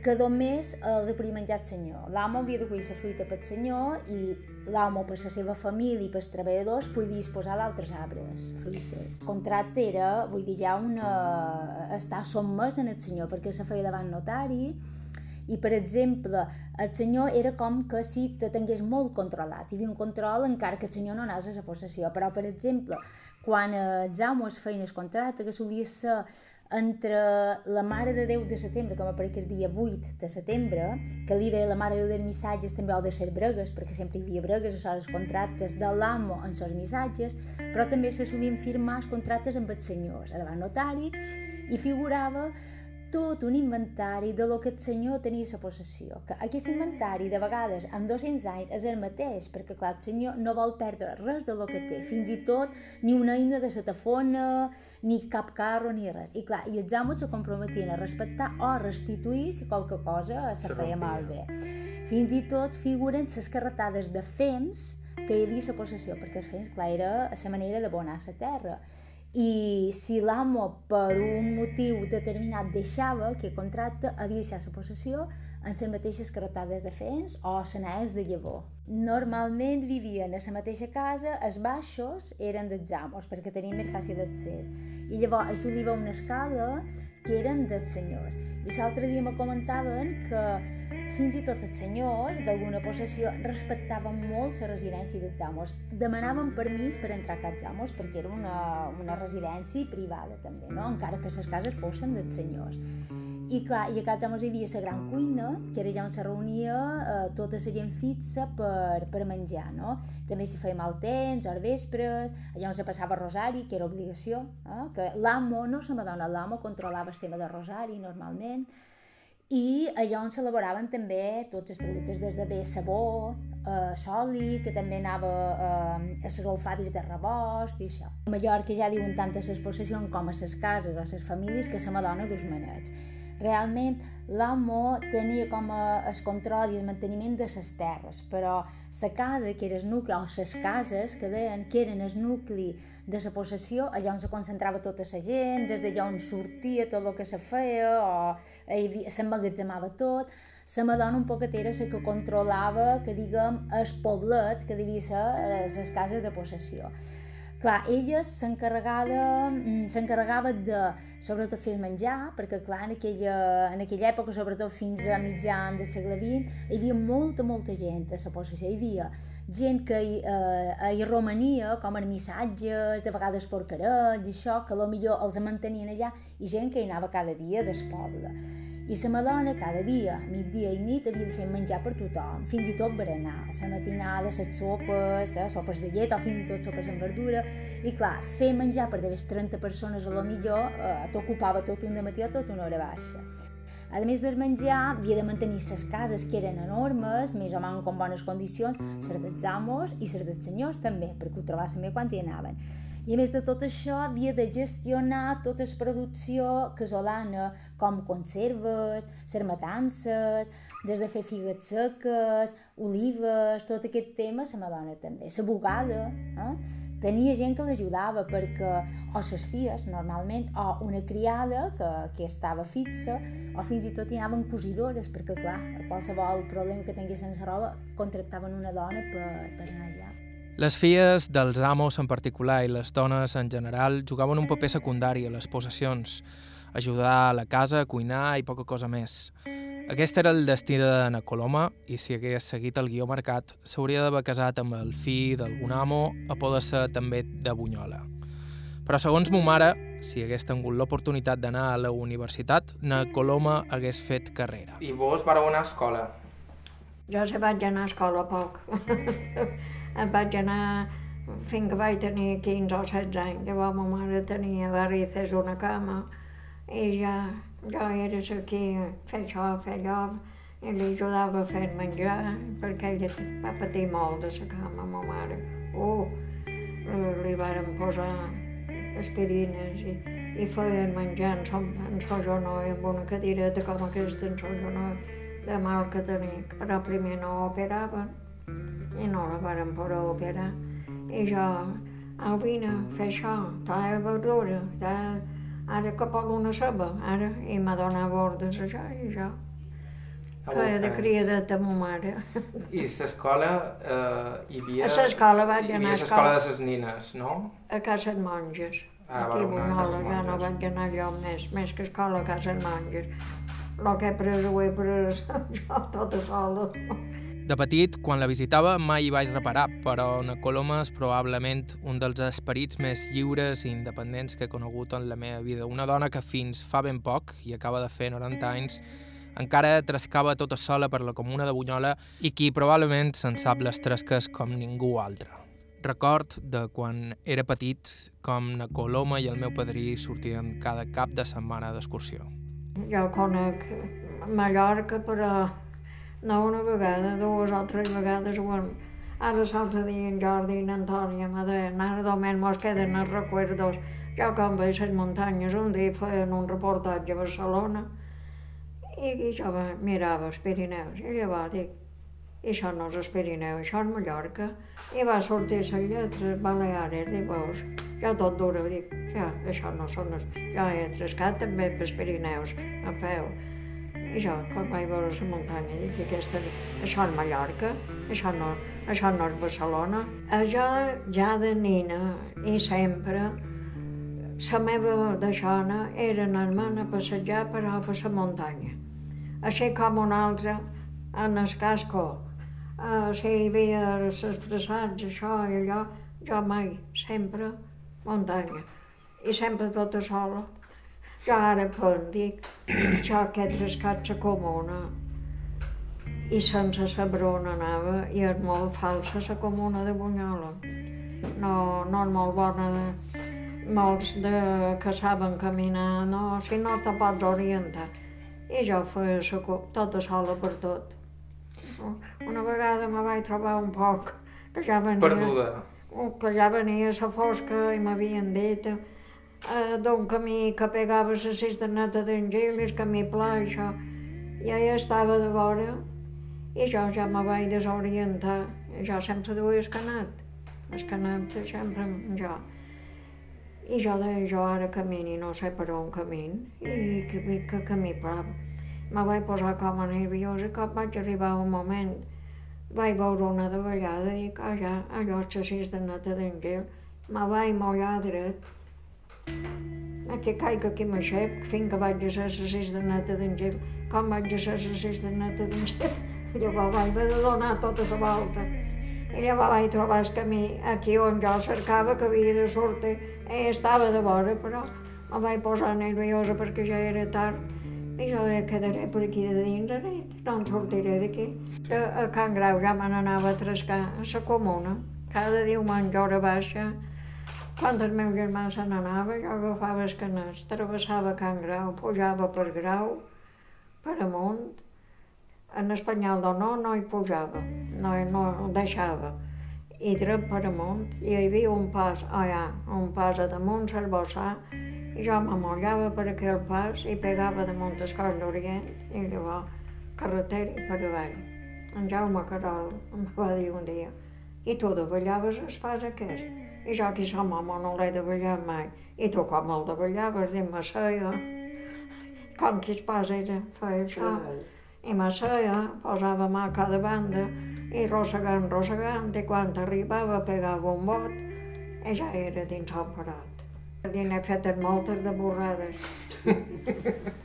que només els podia menjar el senyor. L'amo havia de cuir la fruita pel senyor i l'amo per la seva família i pels treballadors podia disposar d'altres arbres, fruites. El contracte era, vull dir, ja una... estar sotmès en el senyor, perquè se feia davant notari, i, per exemple, el senyor era com que si te tingués molt controlat. Hi havia un control encara que el senyor no anés a la possessió. Però, per exemple, quan els amos feien el contracte, que solia ser entre la Mare de Déu de setembre, com per el dia 8 de setembre, que li deia la Mare de Déu dels missatges també ha de ser bregues, perquè sempre hi havia bregues, això els contractes de l'amo en els missatges, però també se solien firmar els contractes amb els senyors, davant notari, i figurava tot un inventari de lo que el senyor tenia a la possessió. Que aquest inventari, de vegades, amb 200 anys, és el mateix, perquè, clar, el senyor no vol perdre res de lo que té, fins i tot ni una eina de setafona, ni cap carro, ni res. I, clar, i els amos se comprometien a respectar o a restituir si qualque cosa se feia malbé. Fins i tot figuren les carretades de fems que hi havia a la possessió, perquè els fems, clar, era la manera d'abonar la terra i si l'amo per un motiu determinat deixava que el contracte havia deixat la possessió en les mateixes carretades de fens o senaes de llavor. Normalment vivien a la mateixa casa, els baixos eren dels amos perquè tenien més fàcil d'accés i llavors assoliva una escala que eren dels senyors. I l'altre dia me comentaven que fins i tot els senyors d'alguna possessió respectaven molt la residència dels amos. Demanaven permís per entrar a casa amos perquè era una, una residència privada també, no? encara que les cases fossin dels senyors. I clar, i a casa amos hi havia la gran cuina, que era allà on se reunia eh, tota la gent fixa per, per menjar, no? També s'hi feia mal temps, hores vespres, allà on se passava rosari, que era obligació, eh? que l'amo, no se m'adona, l'amo controlava el tema de rosari normalment, i allà on s'elaboraven també tots els productes des de bé sabó, eh, soli, que també anava eh, a les alfàbis de rebost i això. A Mallorca ja diuen tant a les possessions com a les cases o a les famílies que se m'adona dos manets. Realment l'amo tenia com a el control i el manteniment de les terres, però la casa, que era el nucli, o les cases que deien que eren el nucli de la possessió, allà on se concentrava tota la gent, des d'allà on sortia tot el que se feia, o s'emmagatzemava tot, la Madonna un poquet era la que controlava, que diguem, el poblet que devia ser les eh, cases de possessió. Clar, ella s'encarregava mm, s'encarregava de, sobretot, fer menjar, perquè, clar, en aquella, en aquella època, sobretot fins a mitjan del segle XX, hi havia molta, molta gent a la possessió. Hi havia gent que hi, eh, hi romania, com a missatges, de vegades porcarets i això, que millor els mantenien allà, i gent que hi anava cada dia del poble. I la Madonna cada dia, migdia i nit, havia de fer menjar per tothom, fins i tot berenar, la matinada, les sopes, les sopes de llet o fins i tot sopes amb verdura. I clar, fer menjar per de 30 persones a lo millor eh, t'ocupava tot un matí o tot una hora baixa. A més del menjar, havia de mantenir les cases, que eren enormes, més o menys en bones condicions, les dels amos i les dels senyors també, perquè ho trobaven bé quan hi anaven. I a més de tot això havia de gestionar tota la producció casolana, com conserves, sermatances, des de fer figues seques, olives, tot aquest tema, la Madonna també. La bugada, eh? tenia gent que l'ajudava perquè o ses filles, normalment, o una criada que, que estava fixa, o fins i tot hi anaven cosidores, perquè clar, qualsevol problema que tinguessin la roba, contractaven una dona per, per anar allà. Les filles dels amos en particular i les dones en general jugaven un paper secundari a les possessions, ajudar a la casa, a cuinar i poca cosa més. Aquest era el destí de na Coloma i si hagués seguit el guió marcat s'hauria d'haver casat amb el fill d'algun amo a poder ser també de Bunyola. Però segons mo mare, si hagués tingut l'oportunitat d'anar a la universitat, na Coloma hagués fet carrera. I vos vareu anar a escola? Jo se vaig anar a escola poc. [laughs] vaig anar fins que vaig tenir 15 o 16 anys. Llavors ma mare tenia varices una cama i ja jo era aquí fer això, fer allò, i li ajudava a fer menjar, perquè ella va patir molt de la cama, ma mare. Uh, li varen posar aspirines i, i feien menjar en son, en son genoll, amb una cadireta com aquesta en son genoll, de mal que tenia, però primer no operaven [laughs] i no la varen poder operar. I jo, au vine, fer això, talla verdura, talla... ara que poso una ceba, ara, i m'ha donat bordes això, i jo que era de cria de ma mare. I l'escola eh, hi havia... A l'escola vaig anar a l'escola escola. de les nines, no? A casa de monges. Ah, Aquí a a Casa ja no vaig anar jo més, més que a escola a casa de monges. El que he pres ho he pres jo tota sola. De petit, quan la visitava, mai hi vaig reparar, però na Coloma és probablement un dels esperits més lliures i independents que he conegut en la meva vida. Una dona que fins fa ben poc, i acaba de fer 90 anys, encara trascava tota sola per la comuna de Bunyola i qui probablement se'n sap les tresques com ningú altre. Record de quan era petit, com na Coloma i el meu padrí sortien cada cap de setmana d'excursió. Jo conec Mallorca, però no una vegada, dues o tres vegades ho hem... Ara l'altre dia en Jordi i n'Antònia me deien, ara només mos queden els recuerdos. Jo quan veig les muntanyes, un dia feien un reportatge a Barcelona i, i jo va- mirava els Pirineus i llavors dic, i això no és el Pirineu, això és Mallorca. I va sortir les lletres Baleares, dic, veus, jo tot dura, dic, ja, això no són els... Jo he trescat també pels Pirineus, a peu. I jo, quan vaig veure la muntanya, dic, aquesta, això és Mallorca, això no, això no és Barcelona. Eh, Jo, ja de nina, i sempre, la meva deixona era anar-me'n a passejar per la muntanya. Així com una altra, en el casco, uh, si hi havia els fressats, això i allò, jo mai, sempre muntanya. I sempre tota sola. Jo ara quan dic, jo que he trescat la comuna, i sense saber on anava, i és molt falsa la comuna de Bunyola. No, no és molt bona de, molts de, que saben caminar, no, si no te pots orientar. I jo feia la, tota sola per tot. Una vegada me vaig trobar un poc que ja venia... Perduda. Que ja venia la fosca i m'havien dit eh, d'un camí que pegava la cisterneta d'Angelis, camí pla, això. I ella estava de vora i jo ja me vaig desorientar. I jo sempre duia el canat. El canat sempre jo. I jo deia, jo ara camini, no sé per on camin, i que veig que camí pla. Me vaig posar com a nerviosa, quan vaig arribar un moment, vaig veure una davallada i dic, ah, ja, allò és la cisterneta d'Angel. Me vaig mullar dret. Aquí caic aquí m'aixec, fins que vaig [laughs] a ser la cisterneta d'Angel. Com vaig a ser la cisterneta d'Angel? Llavors vaig haver de donar tota la volta. I llavors vaig trobar el camí aquí on jo cercava que havia de sortir. I estava de vora, però me vaig posar nerviosa perquè ja era tard. I jo deia, quedaré per aquí de dins nit, no en sortiré d'aquí. A, a Can Grau ja me n'anava a trescar a la comuna. Cada diumenge a hora baixa, quan el meu germà se n'anava, jo agafava els canets, travessava Can Grau, pujava per Grau, per amunt. En espanyol de no, no hi pujava, no, no ho deixava. I dret per amunt, i hi havia un pas allà, un pas a damunt, s'arbossà, i jo m'amollava per aquell pas i pegava damunt el coll d'Orient, i llavors carretera i per avall. En Jaume Carol em va dir un dia, i tu davallaves el pas aquest? I jo aquí som home no l'he davallat mai. I tu com el davallaves? Dic, me seia. Com que el pas era, feia això. I me seia, posava mà a cada banda, i rossegant, rossegant, i quan arribava pegava un bot, i ja era dins el parat. I n'he fetes moltes de borrades,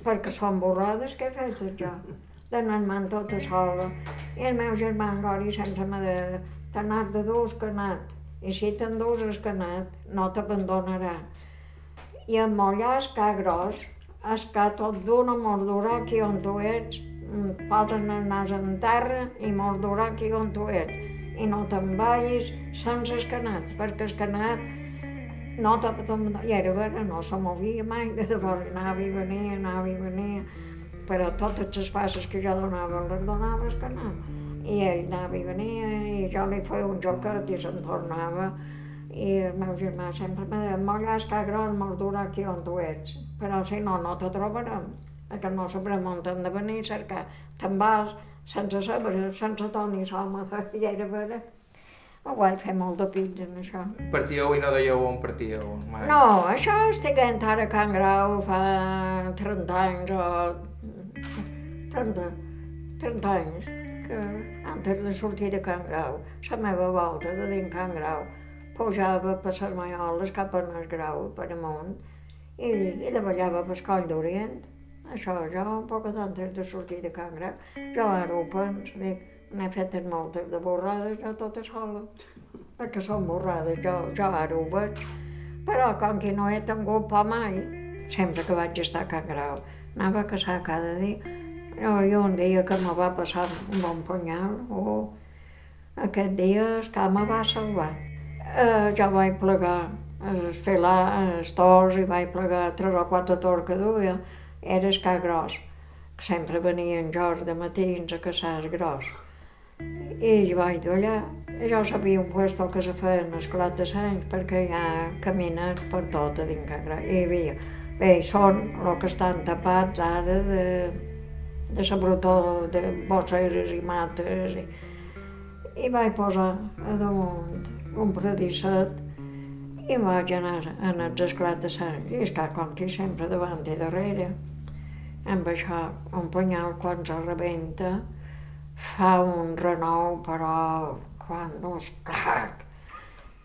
perquè són borrades que he fetes jo, d'anar-me'n tota sola. I el meu germà en Gori sempre me deia, t'ha anat de dur el canat, i si t'endús el canat, no t'abandonarà. I en mullar el ca gros, el ca tot d'una mordirà aquí on tu ets, posen el nas en terra i mordirà aquí on tu ets. I no te'n vagis sense el canat, perquè el canat no te, i era vera, no se movia mai, de debò anava i venia, anava i venia, però totes les passes que jo donava les donava el canat. I ell anava i venia, i jo li feia un joquet i se'n tornava, i el meu germà sempre me deia, mollàs que gros, mordurà aquí on tu ets, però si no, no te trobarem, perquè no sabrem on hem de venir a cercar. Te'n vas sense saber, sense to ni som, i era vera. Ho vaig fer molt de pits en això. Partíeu i no dèieu on partíeu, mai. No, això estic ara a Can Grau fa 30 anys o 30, 30 anys, que antes de sortir de Can Grau, la meva volta de dins Can Grau, pujava per les Maioles cap a el Grau, per amunt, i, i davallava per Coll d'Orient. Això, jo, un poc antes de sortir de Can Grau, jo ara ho penso, dic, n'he fetes moltes de borrades, jo tota sola, perquè són borrades, jo, jo ara ho veig. Però com que no he tingut por mai, sempre que vaig estar a Can Grau, anava a caçar cada dia. Jo, i un dia que me va passar un bon punyal, oh, aquest dia el que me va salvar. Eh, jo vaig plegar, es filar els tors i vaig plegar tres o quatre tors que duia, era el ca gros. Sempre venia en de matins a caçar el gros. I jo vaig d'allà, jo sabia un puesto que se feien esclat de sanys perquè hi ha camines per tot a dins. I hi havia, bé, són el que estan tapats ara de, brutó de bosseres i mates. I, i vaig posar a damunt un predisset i vaig anar en els esclats de sang i que sempre davant i darrere. Amb això, un punyal quan se rebenta fa un renou, però quan no és clac.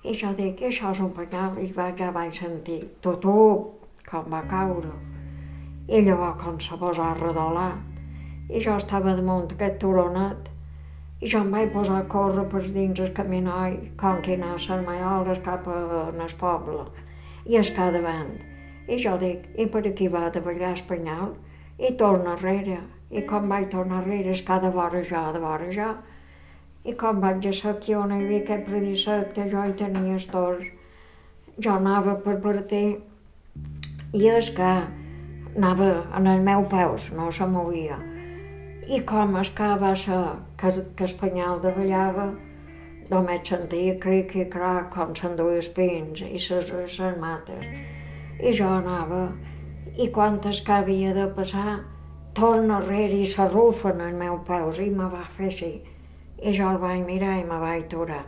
I jo dic, això és un punyal, i va, ja vaig sentir tutú, com va caure. I llavors com se posa a redolar. I jo estava damunt aquest turonet i jo em vaig posar a córrer per dins el caminoi, com que anar a les Maioles cap a el poble, i es ca davant. I jo dic, i per aquí va de ballar espanyol, i torna enrere. I com vaig tornar enrere, es ca de vora jo, de vora jo. I com vaig a ser aquí on hi havia aquest predissat que jo hi tenia estors, jo anava per partir, i és que anava en el meu peus, no se movia. I com es que va ser que, que espanyol davallava, només sentia cric i crac com s'enduia els pins i les, les mates. I jo anava, i quan es que havia de passar, torna enrere i s'arrufen el meu peus i me va fer així. I jo el vaig mirar i me vaig aturar.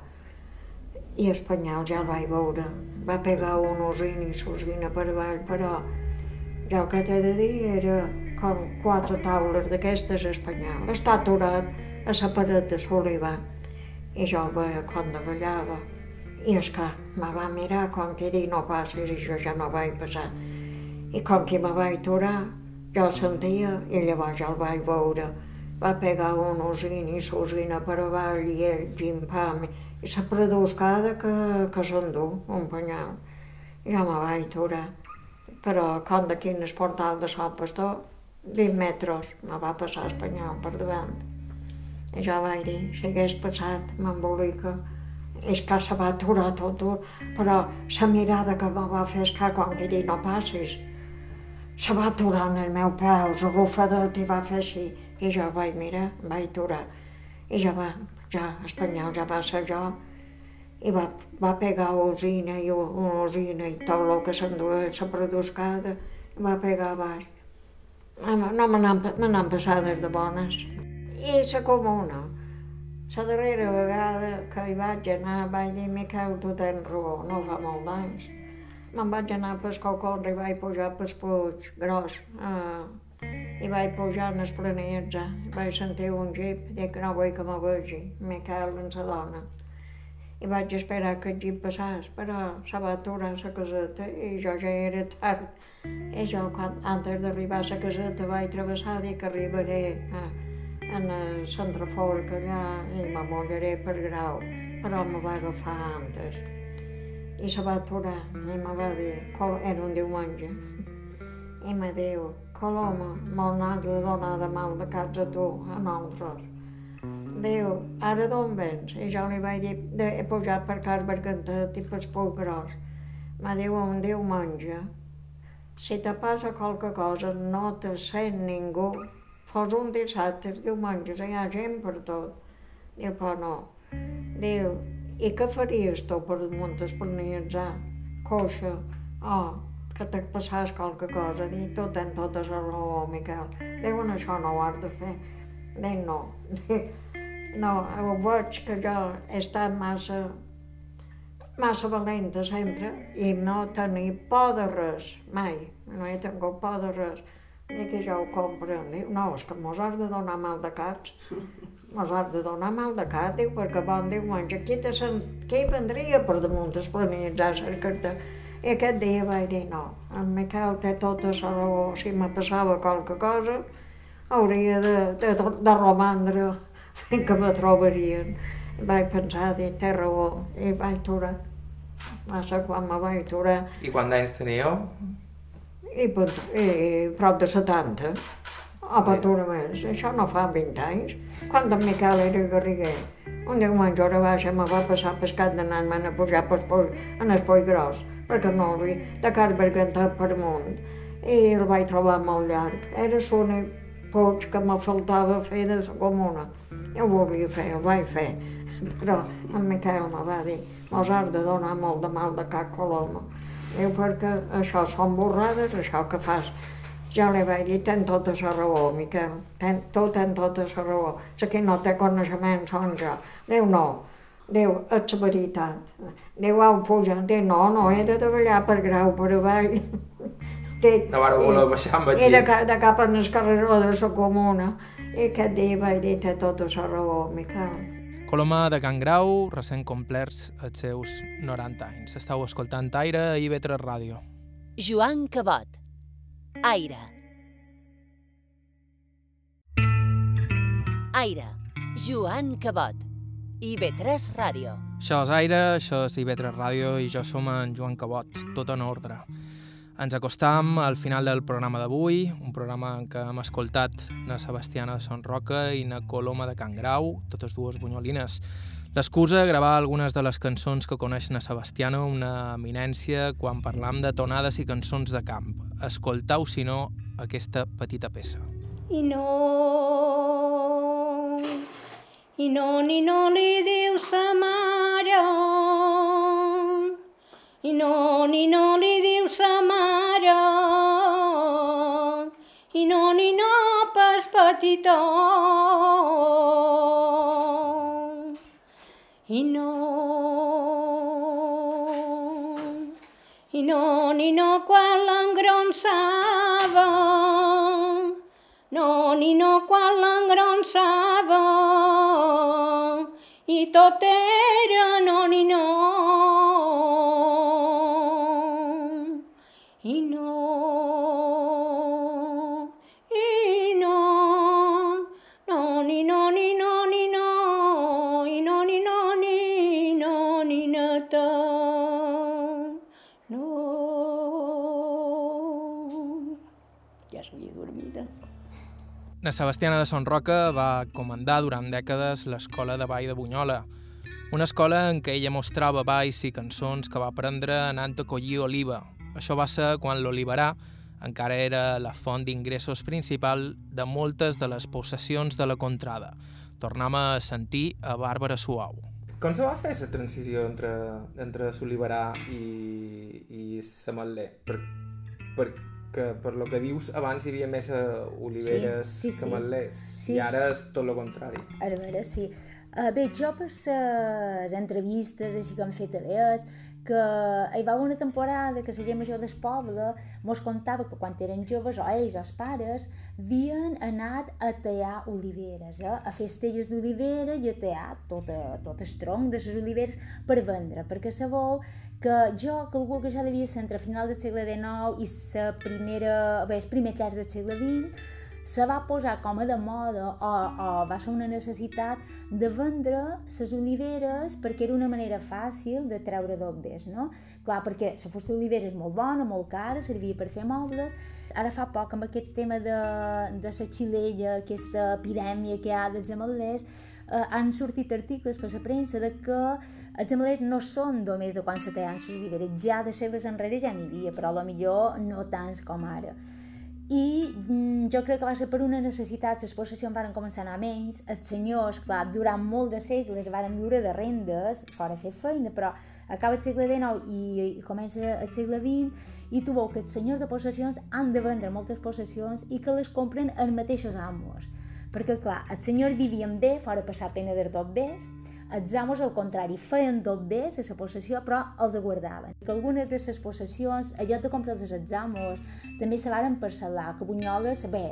I espanyol ja el vaig veure. Va pegar un osint i s'osina per avall, però jo el que t'he de dir era com quatre taules d'aquestes espanyol. Està aturat a la paret de l'olivar i jo el veia com davallava. I és que me va mirar com que dir no passis i jo ja no vaig passar. I com que me vaig aturar, jo sentia i llavors ja el vaig veure. Va pegar un osint i s'osina per avall i ell pim-pam i la preduscada que, que s'endú, un penyal. I jo me vaig aturar. Però com d'aquí en el portal de Sant Pastor, 20 metres me va passar espanyol per davant. I jo vaig dir, si hagués passat, m'embolica. És que se va aturar tot, però la mirada que me va fer que com que dir, no passis. Se va aturar en el meu peu, rufadet, i va fer així. I jo vaig mirar, vaig aturar. I ja va, ja, espanyol, ja va ser jo. I va, va pegar usina i usina i tot el que s'enduia, la preduscada, va pegar baix. No me n'han passades de bones. I la comuna, la darrera vegada que hi vaig anar vaig dir Miquel, tu tens raó, no fa molt d'anys. Me'n vaig anar pel Cocorre i vaig pujar pel Puig Gros. Eh, I vaig pujar en els planets, eh? vaig sentir un jeep, dic no vull que me vegi, Miquel en la dona. I vaig esperar que el jeep passés, però se va aturar la caseta i jo ja era tard i jo, quan, antes d'arribar a la caseta, vaig travessar, dic que arribaré a, en el centreforc allà i me mullaré per grau, però me va agafar antes. I se va aturar i me va dir, era un diumenge, i me diu, Coloma, molt n'has de donar de mal de caps a tu, a nosaltres. Diu, ara d'on vens? I jo li vaig dir, de, he pujat per Car Bergantet i per Puig Gros. Me diu, un diumenge, si te passa qualque cosa, no te sent ningú. Fos un dissabte, els diumenges, hi ha gent per tot. Diu, però no. Diu, i què faries tu per Montespernitzà? Coixa. Oh, que te passàs qualque cosa. Diu, tu tens tota la raó, Miquel. Diu, això no ho has de fer. Diu, no. No, ho veig que jo he estat massa massa valenta sempre i no tenir por de res, mai. No he tingut por de res. I que ja ho compren. Diu, no, és que mos has de donar mal de caps. Mos has de donar mal de caps, diu, perquè bon diumenge, qui, te sen... qui vendria per damunt els planets a cercar-te? I aquest dia vaig dir, no, en Miquel té tota la raó, si me passava qualque cosa, hauria de, de, de romandre que me trobarien. Vaig pensar, dir, té raó, i vaig aturar. Va ser quan me vaig aturar I quants anys teníeu? i, pot, i prop de 70. O patura més, això no fa 20 anys. Quan en Miquel era garriguer, un diumenge hora baixa me va passar pescat d'anar-me'n a pujar pel pol, en el poll gros, perquè no vi, de car bergantat per amunt. I el vaig trobar molt llarg. Era l'únic poig que me faltava fer de la comuna. Jo ho volia fer, el vaig fer. Però en Miquel me va dir, mos has de donar molt de mal de cap coloma. Diu, perquè això són borrades, això que fas. Jo li vaig dir, ten tota la raó, Miquel, ten, tu ten tota la raó. La que no té coneixement són jo. Diu, no. Diu, és la veritat. Diu, au, puja. Diu, no, no, he de treballar per grau per avall. Dic, No vareu voler baixar amb el I de, de cap en el carreró de la comuna. I aquest dia vaig dir, té tota la raó, Miquel. Coloma de Can Grau, recent complerts els seus 90 anys. Estau escoltant Aire i Vetres Ràdio. Joan Cabot. Aire. Aire. Joan Cabot. IB3 Ràdio. Això és Aire, això és IB3 Ràdio i jo som en Joan Cabot, tot en ordre. Ens acostam al final del programa d'avui, un programa en què hem escoltat na Sebastiana de Son Roca i na Coloma de Can Grau, totes dues bunyolines. L'excusa, gravar algunes de les cançons que coneix na Sebastiana, una eminència quan parlam de tonades i cançons de camp. Escoltau, si no, aquesta petita peça. I no, i no, ni no li diu sa mare. I no, ni no li diu sa mare. I no, ni no pas petitó. I no, i no, ni no quan l'engronsava. No, ni no quan l'engronsava. I tot era no, ni no. No, i no, no, ni no, ni no, ni no, i no, ni no, ni no, ni neta. No. Ja s'havia dormida. Na Sebastiana de Son Roca va comandar durant dècades l'escola de ball de Bunyola, una escola en què ella mostrava balls i cançons que va aprendre anant a collir oliva. Això va ser quan l'olivarà encara era la font d'ingressos principal de moltes de les possessions de la contrada. Tornam a sentir a Bàrbara Suau. Com se va fer la transició entre, entre l'oliverà i, i l'Ametler? Per, perquè, per lo que dius, abans hi havia més eh, oliveres Sí, sí, que ametlers. Sí. I ara és tot el contrari. A veure, sí. Uh, bé, jo per les entrevistes així que hem fet a veus, que hi va una temporada que la gent major del poble mos contava que quan eren joves, o ells, els pares, havien anat a tallar oliveres, eh? a fer estelles d'olivera i a tallar tot, a, tot el tronc de les oliveres per vendre, perquè sabeu que jo calculo que ja devia ser entre final del segle XIX i la primera, bé, el primer terç del segle XX, se va posar com a de moda o, o va ser una necessitat de vendre les oliveres perquè era una manera fàcil de treure dobbes, no? Clar, perquè la fusta d'olivera és molt bona, molt cara, servia per fer mobles. Ara fa poc, amb aquest tema de, de la xilella, aquesta epidèmia que hi ha dels ametlers, eh, han sortit articles per la premsa de que els ametlers no són només de quan se tallen les oliveres, ja de segles enrere ja n'hi havia, però a millor no tants com ara i mm, jo crec que va ser per una necessitat, les possessions van començar a anar menys, els senyors, clar, durant molt de segles van viure de rendes, fora fer feina, però acaba el segle XIX i, i comença el segle XX i tu veus que els senyors de possessions han de vendre moltes possessions i que les compren els mateixos amos. Perquè, clar, els senyors vivien bé, fora passar pena de tot bés, Els amos, al contrari, feien tot bé la possessió, però els guardaven. Que algunes de les possessions, allò de comprar els amos, també se varen parcel·lar, que Bunyoles, bé,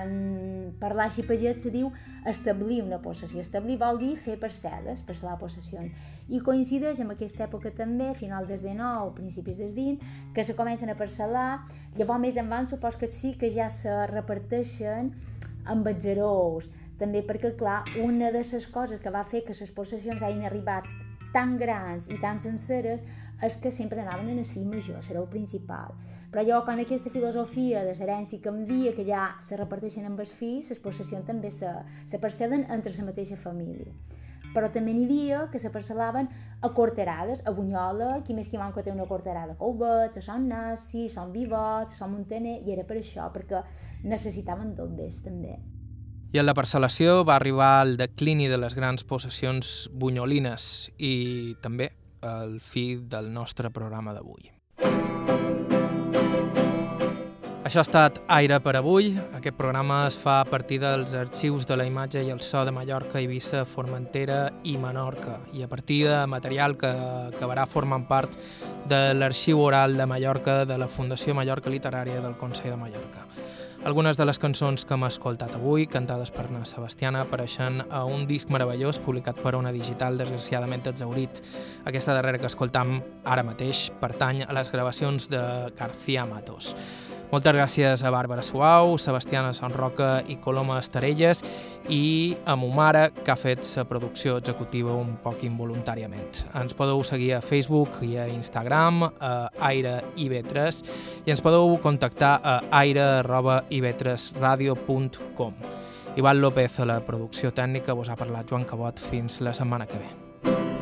en parlar així pagès se diu establir una possessió. Establir vol dir fer parcel·les, parcel·lar possessions. I coincideix amb aquesta època també, a final des de 9, principis des 20, que se comencen a parcel·lar, llavors més endavant supos que sí que ja se reparteixen amb els herois, també perquè, clar, una de les coses que va fer que les possessions hagin arribat tan grans i tan senceres és que sempre anaven en el fill major, serà el principal. Però jo, quan aquesta filosofia de l'herència canvia, que ja se reparteixen amb els fills, les possessions també se, se perceben entre la mateixa família. Però també n'hi havia que se parcel·laven a corterades, a Bunyola, qui més qui manco té una corterada Couvet, a Son Nassi, a Son Vivot, a Montaner, i era per això, perquè necessitaven bé, també. I en la parcel·lació va arribar el declini de les grans possessions bunyolines i també el fi del nostre programa d'avui. Això ha estat Aire per avui. Aquest programa es fa a partir dels arxius de la imatge i el so de Mallorca, Eivissa, Formentera i Menorca i a partir de material que acabarà formant part de l'arxiu oral de Mallorca de la Fundació Mallorca Literària del Consell de Mallorca. Algunes de les cançons que hem escoltat avui, cantades per Na Sebastiana, apareixen a un disc meravellós publicat per una digital desgraciadament exaurit. Aquesta darrera que escoltam ara mateix pertany a les gravacions de García Matos. Moltes gràcies a Bàrbara Suau, Sebastiana Sonroca i Coloma Estarelles i a Mumara, que ha fet la producció executiva un poc involuntàriament. Ens podeu seguir a Facebook i a Instagram, a Aire IB3, i ens podeu contactar a aire.ib3radio.com. Ivan López a la producció tècnica, vos ha parlat Joan Cabot. Fins la setmana que ve.